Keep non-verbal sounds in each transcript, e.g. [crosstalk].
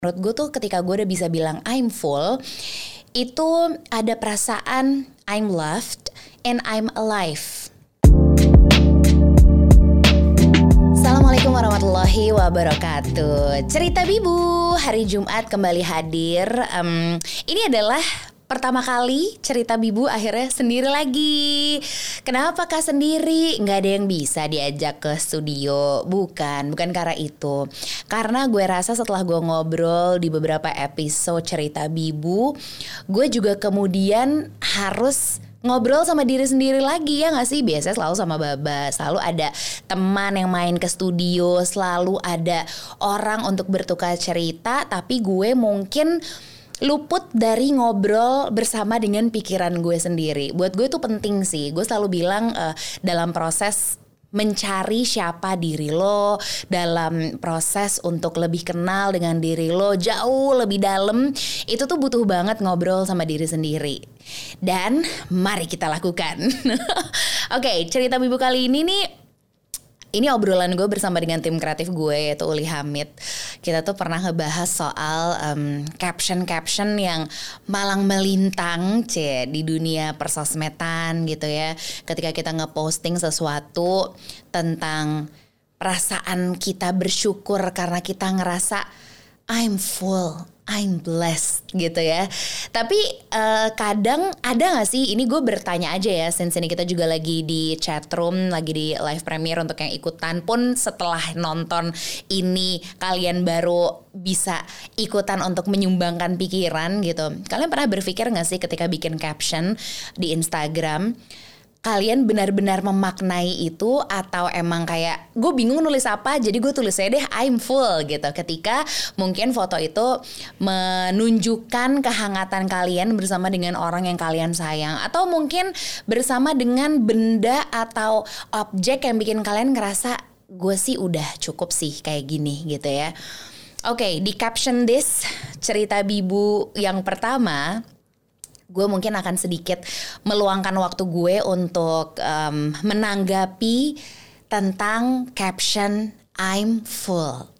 Menurut gue tuh ketika gue udah bisa bilang I'm full, itu ada perasaan I'm loved and I'm alive. Assalamualaikum warahmatullahi wabarakatuh. Cerita Bibu hari Jumat kembali hadir. Um, ini adalah pertama kali cerita Bibu akhirnya sendiri lagi. Kenapa kak sendiri? Nggak ada yang bisa diajak ke studio. Bukan, bukan karena itu. Karena gue rasa setelah gue ngobrol di beberapa episode cerita Bibu, gue juga kemudian harus ngobrol sama diri sendiri lagi ya gak sih biasanya selalu sama Baba selalu ada teman yang main ke studio selalu ada orang untuk bertukar cerita tapi gue mungkin luput dari ngobrol bersama dengan pikiran gue sendiri. Buat gue itu penting sih. Gue selalu bilang uh, dalam proses mencari siapa diri lo dalam proses untuk lebih kenal dengan diri lo jauh lebih dalam itu tuh butuh banget ngobrol sama diri sendiri dan mari kita lakukan [laughs] oke okay, cerita bibu kali ini nih ini obrolan gue bersama dengan tim kreatif gue yaitu Uli Hamid. Kita tuh pernah ngebahas soal um, caption-caption yang malang melintang c di dunia persosmedan gitu ya. Ketika kita ngeposting sesuatu tentang perasaan kita bersyukur karena kita ngerasa I'm full I'm blessed gitu ya. Tapi uh, kadang ada gak sih, ini gue bertanya aja ya, since ini kita juga lagi di chat room, lagi di live premiere untuk yang ikutan pun setelah nonton ini kalian baru bisa ikutan untuk menyumbangkan pikiran gitu. Kalian pernah berpikir gak sih ketika bikin caption di Instagram, kalian benar-benar memaknai itu atau emang kayak gue bingung nulis apa jadi gue tulis aja deh I'm full gitu. Ketika mungkin foto itu menunjukkan kehangatan kalian bersama dengan orang yang kalian sayang atau mungkin bersama dengan benda atau objek yang bikin kalian ngerasa gue sih udah cukup sih kayak gini gitu ya. Oke, okay, di caption this cerita Bibu yang pertama, gue mungkin akan sedikit meluangkan waktu gue untuk um, menanggapi tentang caption I'm full.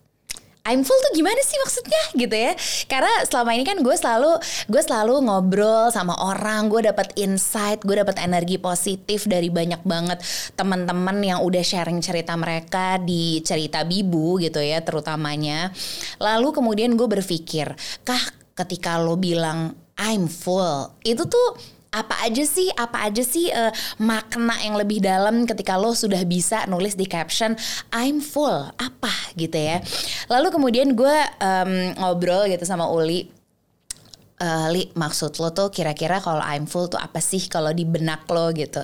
I'm full tuh gimana sih maksudnya gitu ya? Karena selama ini kan gue selalu gue selalu ngobrol sama orang, gue dapat insight, gue dapat energi positif dari banyak banget teman-teman yang udah sharing cerita mereka di cerita Bibu gitu ya terutamanya. Lalu kemudian gue berpikir, kah ketika lo bilang I'm full. Itu tuh apa aja sih? Apa aja sih uh, makna yang lebih dalam ketika lo sudah bisa nulis di caption I'm full apa gitu ya? Lalu kemudian gue um, ngobrol gitu sama Uli uh, Li maksud lo tuh kira-kira kalau I'm full tuh apa sih? Kalau di benak lo gitu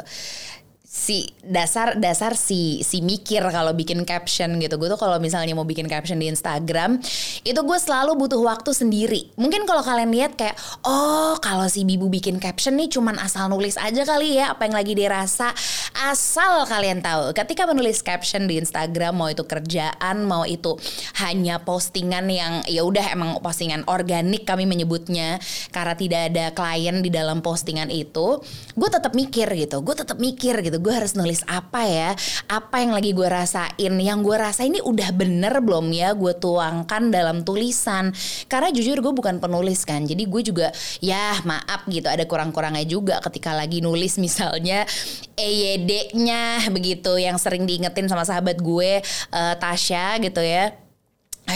si dasar dasar si si mikir kalau bikin caption gitu. Gue tuh kalau misalnya mau bikin caption di Instagram itu gue selalu butuh waktu sendiri. Mungkin kalau kalian lihat kayak oh kalau si Bibu bikin caption nih cuman asal nulis aja kali ya apa yang lagi dirasa. Asal kalian tahu ketika menulis caption di Instagram mau itu kerjaan mau itu hanya postingan yang ya udah emang postingan organik kami menyebutnya karena tidak ada klien di dalam postingan itu gue tetap mikir gitu gue tetap mikir gitu gue harus nulis apa ya? Apa yang lagi gue rasain? Yang gue rasa ini udah bener belum ya gue tuangkan dalam tulisan? Karena jujur gue bukan penulis kan jadi gue juga ya maaf gitu ada kurang-kurangnya juga ketika lagi nulis misalnya EYD-nya begitu yang sering diingetin sama sahabat gue uh, Tasya gitu ya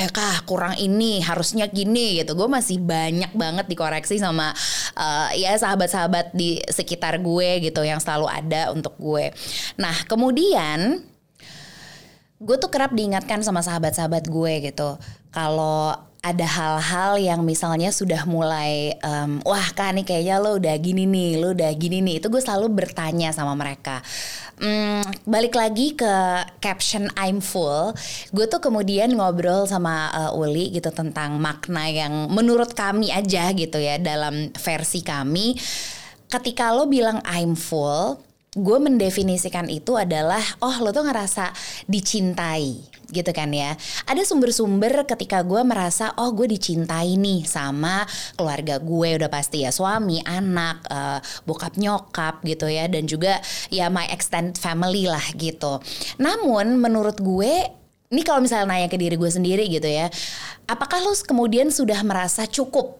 eh kah kurang ini? Harusnya gini gitu. Gue masih banyak banget dikoreksi sama uh, ya sahabat-sahabat di sekitar gue gitu yang selalu ada untuk gue. Nah kemudian gue tuh kerap diingatkan sama sahabat-sahabat gue gitu. Kalau ada hal-hal yang misalnya sudah mulai um, wah kan nih kayaknya lo udah gini nih lo udah gini nih. Itu gue selalu bertanya sama mereka. Hmm, balik lagi ke caption I'm full gue tuh kemudian ngobrol sama uh, Uli gitu tentang makna yang menurut kami aja gitu ya dalam versi kami. Ketika lo bilang I'm full gue mendefinisikan itu adalah oh lo tuh ngerasa dicintai gitu kan ya ada sumber-sumber ketika gue merasa oh gue dicintai nih sama keluarga gue udah pasti ya suami anak uh, bokap nyokap gitu ya dan juga ya my extended family lah gitu namun menurut gue ini kalau misalnya nanya ke diri gue sendiri gitu ya, apakah lo kemudian sudah merasa cukup?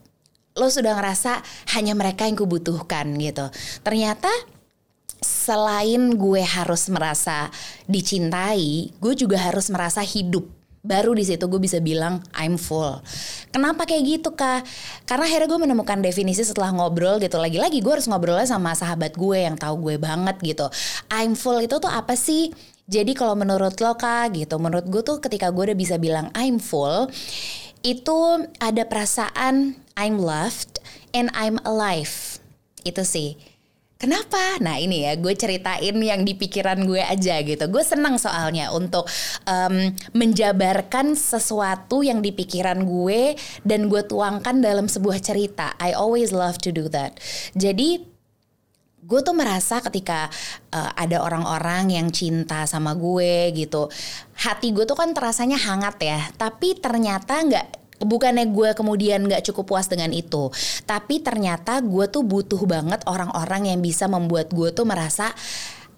Lo sudah ngerasa hanya mereka yang kubutuhkan gitu. Ternyata selain gue harus merasa dicintai, gue juga harus merasa hidup baru di situ gue bisa bilang I'm full. Kenapa kayak gitu kak? Karena akhirnya gue menemukan definisi setelah ngobrol gitu. Lagi-lagi gue harus ngobrolnya sama sahabat gue yang tahu gue banget gitu. I'm full itu tuh apa sih? Jadi kalau menurut lo kak gitu, menurut gue tuh ketika gue udah bisa bilang I'm full, itu ada perasaan I'm loved and I'm alive. Itu sih Kenapa? Nah ini ya gue ceritain yang di pikiran gue aja gitu. Gue senang soalnya untuk um, menjabarkan sesuatu yang di pikiran gue dan gue tuangkan dalam sebuah cerita. I always love to do that. Jadi gue tuh merasa ketika uh, ada orang-orang yang cinta sama gue gitu, hati gue tuh kan terasanya hangat ya. Tapi ternyata nggak bukannya gue kemudian gak cukup puas dengan itu tapi ternyata gue tuh butuh banget orang-orang yang bisa membuat gue tuh merasa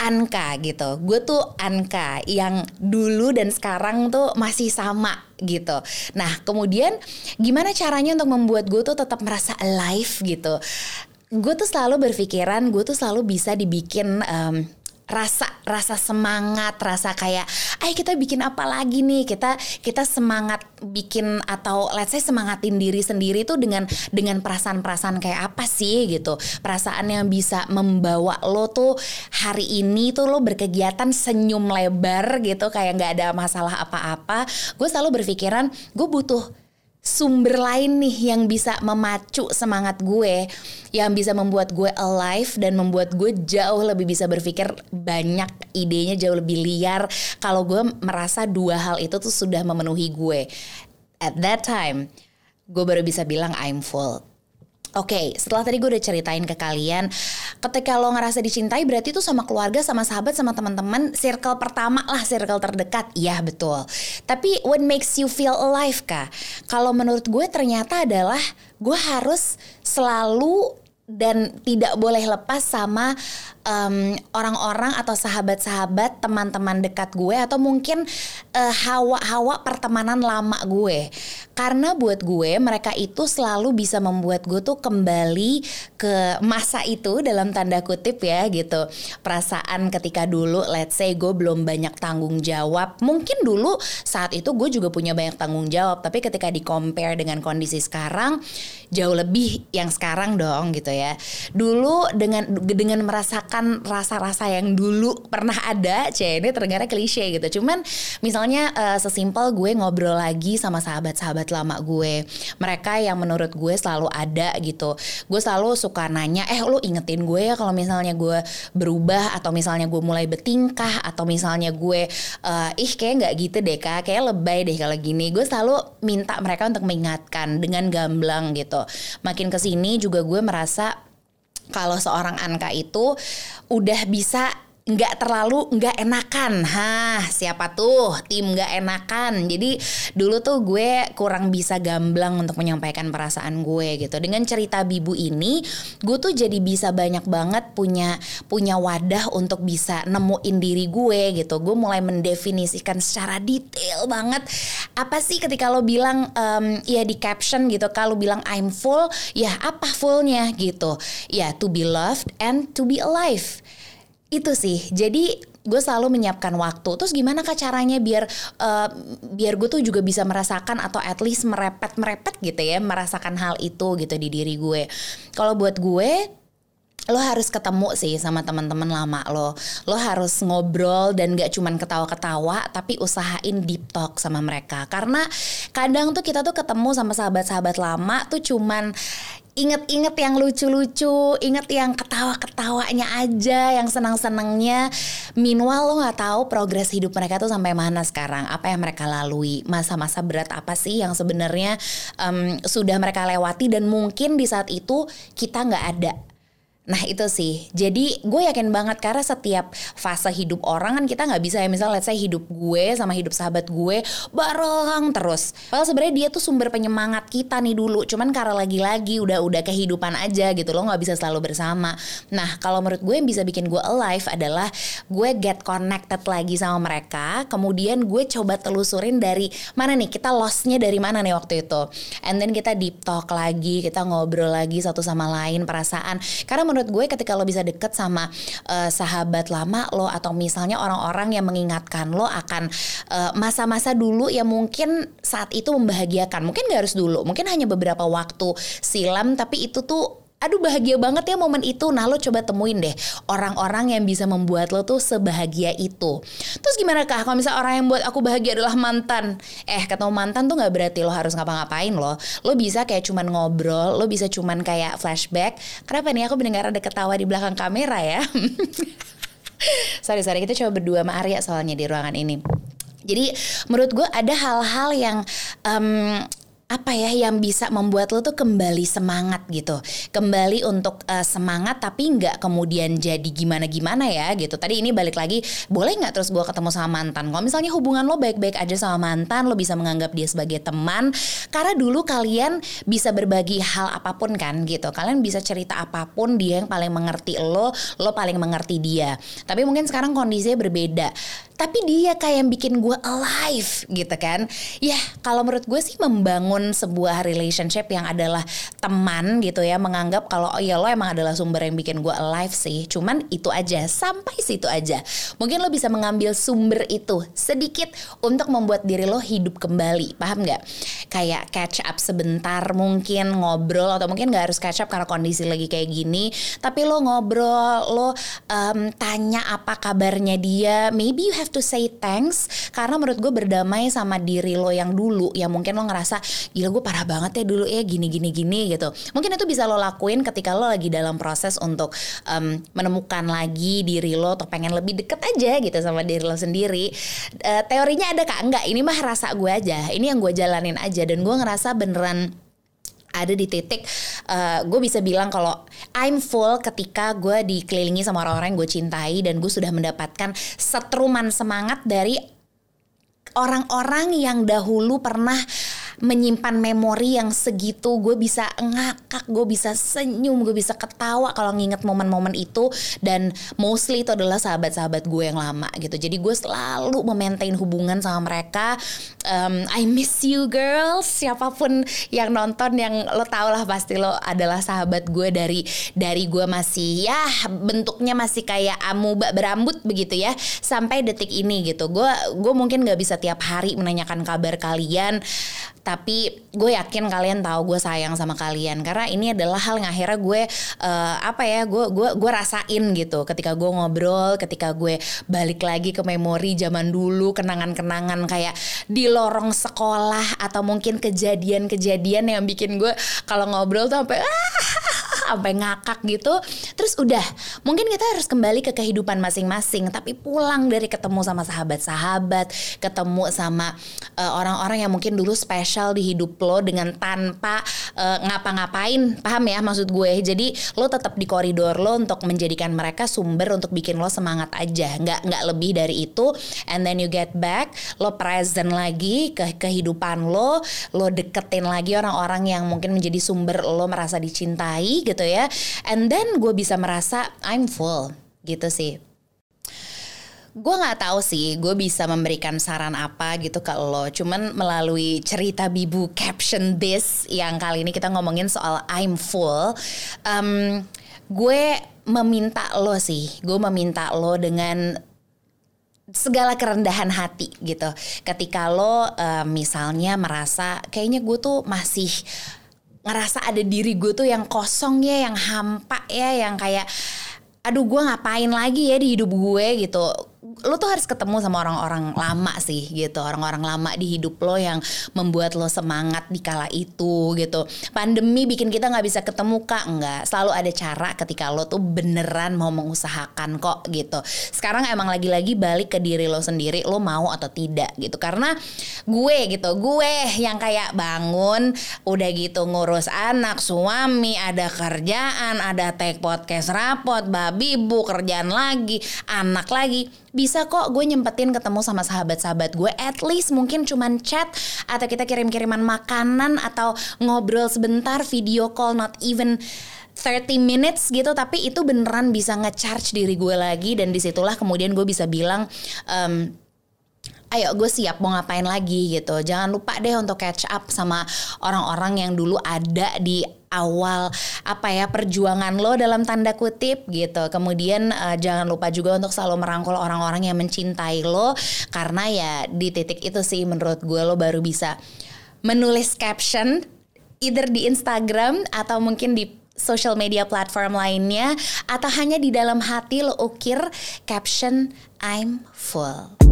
Anka gitu. Gue tuh Anka yang dulu dan sekarang tuh masih sama gitu. Nah kemudian gimana caranya untuk membuat gue tuh tetap merasa alive gitu. Gue tuh selalu berpikiran gue tuh selalu bisa dibikin um, rasa rasa semangat rasa kayak ayo kita bikin apa lagi nih? Kita kita semangat bikin atau let's say semangatin diri sendiri tuh dengan dengan perasaan-perasaan kayak apa sih gitu. Perasaan yang bisa membawa lo tuh hari ini tuh lo berkegiatan senyum lebar gitu kayak nggak ada masalah apa-apa. Gue selalu berpikiran gue butuh sumber lain nih yang bisa memacu semangat gue, yang bisa membuat gue alive dan membuat gue jauh lebih bisa berpikir banyak idenya jauh lebih liar kalau gue merasa dua hal itu tuh sudah memenuhi gue. At that time, gue baru bisa bilang I'm full. Oke, okay, setelah tadi gue udah ceritain ke kalian, ketika lo ngerasa dicintai berarti itu sama keluarga, sama sahabat, sama teman-teman, circle pertama lah, circle terdekat. Iya betul. Tapi what makes you feel alive kah? Kalau menurut gue ternyata adalah gue harus selalu dan tidak boleh lepas sama orang orang-orang atau sahabat-sahabat teman-teman dekat gue atau mungkin uh, hawa-hawa pertemanan lama gue. Karena buat gue mereka itu selalu bisa membuat gue tuh kembali ke masa itu dalam tanda kutip ya gitu. Perasaan ketika dulu let's say gue belum banyak tanggung jawab. Mungkin dulu saat itu gue juga punya banyak tanggung jawab. Tapi ketika di compare dengan kondisi sekarang jauh lebih yang sekarang dong gitu ya. Dulu dengan dengan merasakan rasa-rasa yang dulu pernah ada cie ini terdengar klise gitu. Cuman misalnya uh, sesimpel gue ngobrol lagi sama sahabat-sahabat lama gue. Mereka yang menurut gue selalu ada gitu. Gue selalu suka nanya eh lu ingetin gue ya kalau misalnya gue berubah atau misalnya gue mulai bertingkah atau misalnya gue uh, ih kayak nggak gitu deh kak. Kayak lebay deh kalau gini. Gue selalu minta mereka untuk mengingatkan dengan gamblang gitu. Makin ke sini juga gue merasa kalau seorang Anka itu udah bisa nggak terlalu nggak enakan. Hah siapa tuh? Tim nggak enakan. Jadi dulu tuh gue kurang bisa gamblang untuk menyampaikan perasaan gue gitu. Dengan cerita bibu ini gue tuh jadi bisa banyak banget punya punya wadah untuk bisa nemuin diri gue gitu. Gue mulai mendefinisikan secara detail banget. Apa sih ketika lo bilang um, ya di caption gitu kalau bilang I'm full ya apa fullnya gitu? Ya to be loved and to be alive itu sih jadi gue selalu menyiapkan waktu terus gimana kak caranya biar uh, biar gue tuh juga bisa merasakan atau at least merepet merepet gitu ya merasakan hal itu gitu di diri gue kalau buat gue lo harus ketemu sih sama teman-teman lama lo. Lo harus ngobrol dan gak cuman ketawa-ketawa, tapi usahain deep talk sama mereka. Karena kadang tuh kita tuh ketemu sama sahabat-sahabat lama tuh cuman inget-inget yang lucu-lucu, inget yang ketawa-ketawanya aja, yang senang-senangnya. Meanwhile lo nggak tahu progres hidup mereka tuh sampai mana sekarang, apa yang mereka lalui, masa-masa berat apa sih yang sebenarnya um, sudah mereka lewati? Dan mungkin di saat itu kita nggak ada Nah itu sih, jadi gue yakin banget karena setiap fase hidup orang kan kita nggak bisa ya. Misalnya let's say hidup gue sama hidup sahabat gue bareng terus. Padahal sebenarnya dia tuh sumber penyemangat kita nih dulu, cuman karena lagi-lagi udah udah kehidupan aja gitu loh. Nggak bisa selalu bersama. Nah kalau menurut gue yang bisa bikin gue alive adalah gue get connected lagi sama mereka, kemudian gue coba telusurin dari mana nih? Kita lostnya dari mana nih waktu itu, and then kita deep talk lagi, kita ngobrol lagi satu sama lain perasaan. Karena menurut gue ketika lo bisa deket sama uh, sahabat lama lo atau misalnya orang-orang yang mengingatkan lo akan eh, masa-masa uh, dulu yang mungkin saat itu membahagiakan. Mungkin gak harus dulu mungkin hanya beberapa waktu silam tapi itu tuh aduh bahagia banget ya momen itu. Nah lo coba temuin deh orang-orang yang bisa membuat lo tuh sebahagia itu. Terus gimana kah kalau misalnya orang yang buat aku bahagia adalah mantan? Eh ketemu mantan tuh nggak berarti lo harus ngapa-ngapain lo. Lo bisa kayak cuman ngobrol, lo bisa cuman kayak flashback. Kenapa nih aku mendengar ada ketawa di belakang kamera ya? [laughs] sorry sorry kita coba berdua sama Arya soalnya di ruangan ini. Jadi menurut gue ada hal-hal yang um, apa ya yang bisa membuat lo tuh kembali semangat gitu? Kembali untuk uh, semangat tapi nggak kemudian jadi gimana gimana ya gitu. Tadi ini balik lagi boleh nggak terus gue ketemu sama mantan? Kalau misalnya hubungan lo baik-baik aja sama mantan lo bisa menganggap dia sebagai teman karena dulu kalian bisa berbagi hal apa pun kan gitu. Kalian bisa cerita apa pun dia yang paling mengerti lo lo paling mengerti dia. Tapi mungkin sekarang kondisinya berbeda tapi dia kayak yang bikin gue alive gitu kan. Ya kalau menurut gue sih membangun sebuah relationship yang adalah teman gitu ya menganggap kalau oh ya lo emang adalah sumber yang bikin gue alive sih. Cuman itu aja sampai situ aja. Mungkin lo bisa mengambil sumber itu sedikit untuk membuat diri lo hidup kembali paham nggak? Kayak catch up sebentar mungkin ngobrol atau mungkin nggak harus catch up karena kondisi lagi kayak gini. Tapi lo ngobrol lo um, tanya apa kabarnya dia. Maybe you have to say thanks karena menurut gue berdamai sama diri lo yang dulu yang mungkin lo ngerasa gila gue parah banget ya dulu ya gini gini gini gitu. Mungkin itu bisa lo lakuin ketika lo lagi dalam proses untuk um, menemukan lagi diri lo atau pengen lebih deket aja gitu sama diri lo sendiri. Uh, teorinya ada kak? Enggak ini mah rasa gue aja. Ini yang gue jalanin aja dan gue ngerasa beneran ada di titik uh, gue bisa bilang kalau I'm full ketika gue dikelilingi sama orang-orang yang gue cintai dan gue sudah mendapatkan setruman semangat dari orang-orang yang dahulu pernah menyimpan memori yang segitu gue bisa ngakak gue bisa senyum gue bisa ketawa kalau nginget momen-momen itu. Dan mostly itu adalah sahabat-sahabat gue yang lama gitu. Jadi gue selalu memaintain hubungan sama mereka. Um, I miss you girls. Siapa pun yang nonton yang lo tau lah pasti lo adalah sahabat gue dari dari gue masih ya bentuknya masih kayak amuba berambut begitu ya sampai detik ini gitu. Gue gue mungkin nggak bisa tiap hari menanyakan kabar kalian tapi gue yakin kalian tahu gue sayang sama kalian. Karena ini adalah hal yang akhirnya gue uh, apa ya gue gue gue rasain gitu. Ketika gue ngobrol ketika gue balik lagi ke memori zaman dulu kenangan-kenangan kayak di lorong sekolah atau mungkin kejadian-kejadian yang bikin gue kalau ngobrol tuh sampai [laughs] sampai ngakak gitu. Terus udah mungkin kita harus kembali ke kehidupan masing-masing. Tapi pulang dari ketemu sama sahabat-sahabat ketemu sama uh, orang-orang yang mungkin dulu spesial di hidup lo dengan tanpa uh, ngapa-ngapain. Paham ya maksud gue? Jadi lo tetap di koridor lo untuk menjadikan mereka sumber untuk bikin lo semangat aja. Nggak nggak lebih dari itu. And then you get back lo present lagi ke kehidupan lo. Lo deketin lagi orang-orang yang mungkin menjadi sumber lo merasa dicintai gitu ya. And then gue bisa merasa I'm full. Gitu sih gue nggak tahu sih gue bisa memberikan saran apa gitu ke lo. Cuman melalui cerita bibu caption this yang kali ini kita ngomongin soal I'm full um, gue meminta lo sih gue meminta lo dengan segala kerendahan hati gitu. Ketika lo uh, misalnya merasa kayaknya gue tuh masih ngerasa ada diri gue tuh yang kosong ya, yang hampa ya, yang kayak aduh gue ngapain lagi ya di hidup gue? gitu lo tuh harus ketemu sama orang-orang lama sih gitu. Orang-orang lama di hidup lo yang membuat lo semangat di kala itu gitu. Pandemi bikin kita nggak bisa ketemu kak. Nggak. Selalu ada cara ketika lo tuh beneran mau mengusahakan kok gitu. Sekarang emang lagi-lagi balik ke diri lo sendiri lo mau atau tidak gitu. Karena gue gitu. Gue yang kayak bangun udah gitu ngurus anak suami ada kerjaan ada take podcast rapot babi bu kerjaan lagi anak lagi bisa kok gue nyempetin ketemu sama sahabat-sahabat gue at least mungkin cuman chat atau kita kirim-kiriman makanan atau ngobrol sebentar video call not even 30 minutes gitu. Tapi itu beneran bisa ngecharge diri gue lagi dan di situlah kemudian gue bisa bilang um, ayo gue siap mau ngapain lagi gitu. Jangan lupa deh untuk catch up sama orang-orang yang dulu ada di awal apa ya perjuangan lo dalam tanda kutip gitu. Kemudian uh, jangan lupa juga untuk selalu merangkul orang-orang yang mencintai lo karena ya di titik itu sih menurut gue lo baru bisa menulis caption either di Instagram atau mungkin di social media platform lainnya atau hanya di dalam hati lo ukir caption I'm full.